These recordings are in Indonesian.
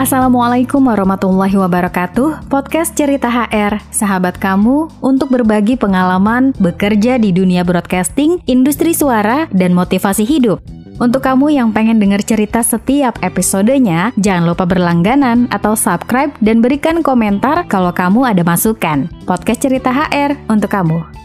Assalamualaikum warahmatullahi wabarakatuh Podcast Cerita HR Sahabat kamu untuk berbagi pengalaman bekerja di dunia broadcasting, industri suara, dan motivasi hidup untuk kamu yang pengen dengar cerita setiap episodenya, jangan lupa berlangganan atau subscribe dan berikan komentar kalau kamu ada masukan. Podcast Cerita HR untuk kamu.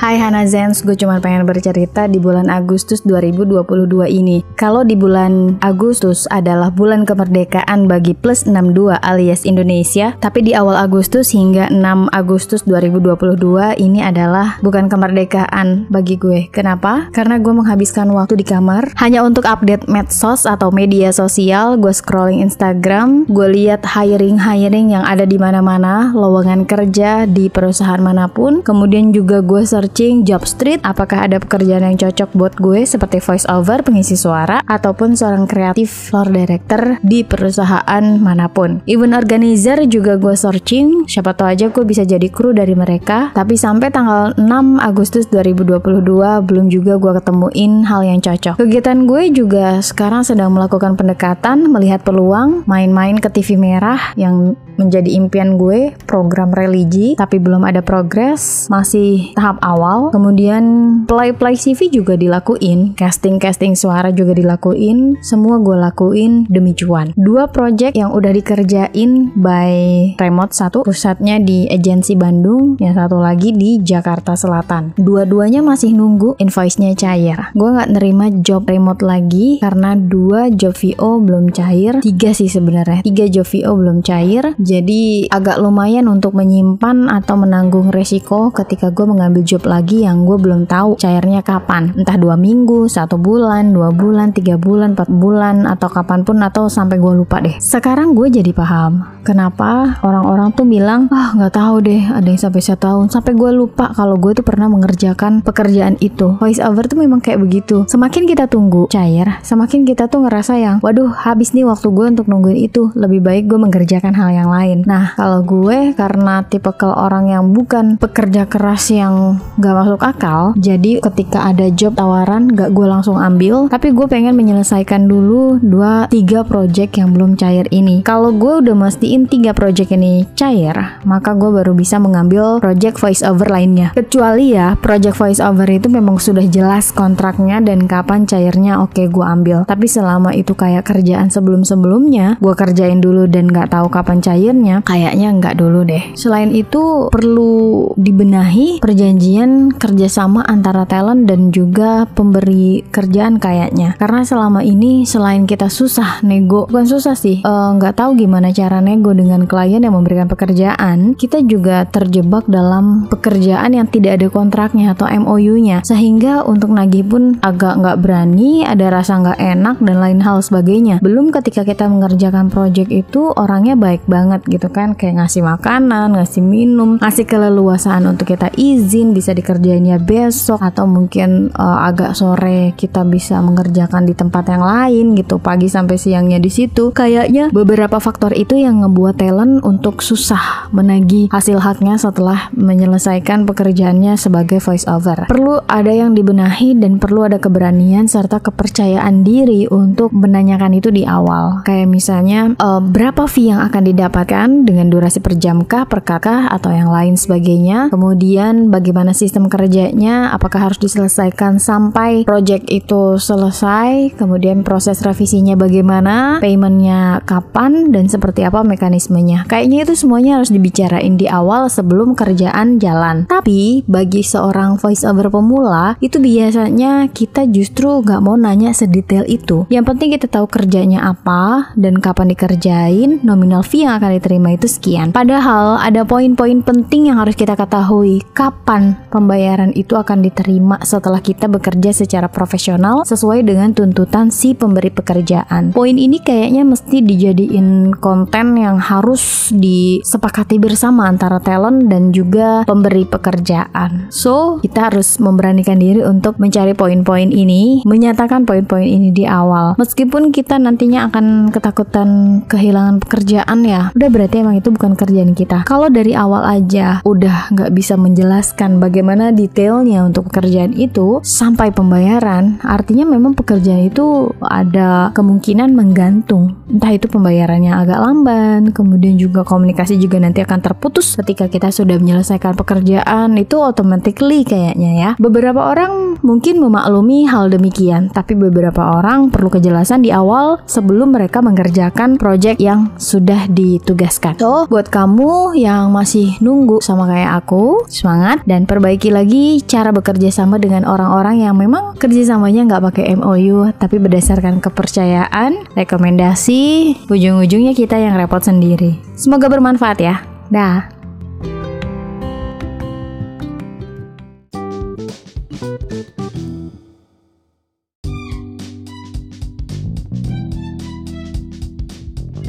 Hai Hana Zens, gue cuma pengen bercerita di bulan Agustus 2022 ini. Kalau di bulan Agustus adalah bulan kemerdekaan bagi plus 62 alias Indonesia, tapi di awal Agustus hingga 6 Agustus 2022 ini adalah bukan kemerdekaan bagi gue. Kenapa? Karena gue menghabiskan waktu di kamar hanya untuk update medsos atau media sosial, gue scrolling Instagram, gue lihat hiring-hiring yang ada di mana-mana, lowongan kerja di perusahaan mana pun, kemudian juga gue search searching job street apakah ada pekerjaan yang cocok buat gue seperti voice over, pengisi suara, ataupun seorang kreatif floor director di perusahaan mana pun. Event organizer juga gue searching, siapa tahu aja gue bisa jadi kru dari mereka. Tapi sampai tanggal 6 Agustus 2022 belum juga gue ketemuin hal yang cocok. Kegiatan gue juga sekarang sedang melakukan pendekatan, melihat peluang, main-main ke TV merah yang menjadi impian gue, program religi, tapi belum ada progres, masih tahap awal awal, kemudian play-play CV juga dilakuin, casting-casting suara juga dilakuin, semua gue lakuin demi cuan. Dua project yang udah dikerjain by remote. Satu, pusatnya di agensi Bandung, yang satu lagi di Jakarta Selatan. Dua-duanya masih nunggu invoice-nya cair. Gue nggak nerima job remote lagi karena dua job VO belum cair, tiga sih sebenarnya, tiga job VO belum cair, jadi agak lumayan untuk menyimpan atau menanggung resiko ketika gue mengambil job lagi yang gue belum tahu cairnya kapan. Entah dua minggu satu bulan dua bulan tiga bulan empat bulan atau kapan pun atau sampai gue lupa deh. Sekarang gue jadi paham kenapa orang-orang tuh bilang ah nggak tahu deh ada yang sampai satu tahun sampai gue lupa kalau gue tuh pernah mengerjakan pekerjaan itu. Voice over tuh memang kayak begitu. Semakin kita tunggu cair semakin kita tuh ngerasa yang waduh habis nih waktu gue untuk nungguin itu. Lebih baik gue mengerjakan hal yang lain. Nah kalau gue karena tipe kalau orang yang bukan pekerja keras yang gak masuk akal. Jadi ketika ada job tawaran gak gue langsung ambil. Tapi gue pengen menyelesaikan dulu dua tiga project yang belum cair ini. Kalau gue udah mastiin tiga project ini cair maka gue baru bisa mengambil project voice over lainnya. Kecuali ya project voice over itu memang sudah jelas kontraknya dan kapan cairnya oke gue ambil. Tapi selama itu kayak kerjaan sebelum-sebelumnya gue kerjain dulu dan gak tahu kapan cairnya kayaknya nggak dulu deh. Selain itu perlu dibenahi perjanjian kerjasama antara talent dan juga pemberi kerjaan kayaknya. Karena selama ini selain kita susah nego bukan susah sih eh, nggak uh, tahu gimana cara nego dengan klien yang memberikan pekerjaan kita juga terjebak dalam pekerjaan yang tidak ada kontraknya atau MOU-nya sehingga untuk nagih pun agak nggak berani ada rasa nggak enak dan lain hal sebagainya. Belum ketika kita mengerjakan project itu orangnya baik banget gitu kan. Kayak ngasih makanan ngasih minum ngasih keleluasaan untuk kita izin bisa dikerjainnya besok atau mungkin uh, agak sore kita bisa mengerjakan di tempat yang lain gitu pagi sampai siangnya di situ. Kayaknya beberapa faktor itu yang ngebuat talent untuk susah menagih hasil haknya setelah menyelesaikan pekerjaannya sebagai voice over perlu ada yang dibenahi dan perlu ada keberanian serta kepercayaan diri untuk menanyakan itu di awal. Kayak misalnya uh, berapa fee yang akan didapatkan dengan durasi per jam kah per kakak atau yang lain sebagainya. Kemudian bagaimana sih sistem kerjanya apakah harus diselesaikan sampai project itu selesai kemudian proses revisinya bagaimana paymentnya kapan dan seperti apa mekanismenya. Kayaknya itu semuanya harus dibicarain di awal sebelum kerjaan jalan. Tapi bagi seorang voice over pemula itu biasanya kita justru gak mau nanya sedetail itu. Yang penting kita tahu kerjanya apa dan kapan dikerjain nominal fee yang akan diterima itu sekian. Padahal ada poin-poin penting yang harus kita ketahui. Kapan pembayaran itu akan diterima setelah kita bekerja secara profesional sesuai dengan tuntutan si pemberi pekerjaan. Poin ini kayaknya mesti dijadiin konten yang harus disepakati bersama antara talent dan juga pemberi pekerjaan. So, kita harus memberanikan diri untuk mencari poin-poin ini, menyatakan poin-poin ini di awal. Meskipun kita nantinya akan ketakutan kehilangan pekerjaan ya, udah berarti emang itu bukan kerjaan kita. Kalau dari awal aja udah nggak bisa menjelaskan bagaimana detailnya untuk pekerjaan itu sampai pembayaran, artinya memang pekerjaan itu ada kemungkinan menggantung. Entah itu pembayarannya agak lamban, kemudian juga komunikasi juga nanti akan terputus ketika kita sudah menyelesaikan pekerjaan itu automatically kayaknya ya. Beberapa orang mungkin memaklumi hal demikian, tapi beberapa orang perlu kejelasan di awal sebelum mereka mengerjakan proyek yang sudah ditugaskan. So, buat kamu yang masih nunggu sama kayak aku, semangat dan perbaiki lagi cara bekerja sama dengan orang-orang yang memang kerjasamanya nggak pakai MOU, tapi berdasarkan kepercayaan, rekomendasi, ujung-ujungnya kita yang repot sendiri. Semoga bermanfaat ya. Dah.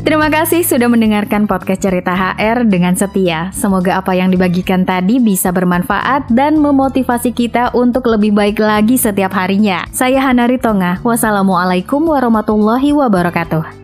Terima kasih sudah mendengarkan podcast Cerita HR dengan setia. Semoga apa yang dibagikan tadi bisa bermanfaat dan memotivasi kita untuk lebih baik lagi setiap harinya. Saya Hanari Tonga. Wassalamualaikum warahmatullahi wabarakatuh.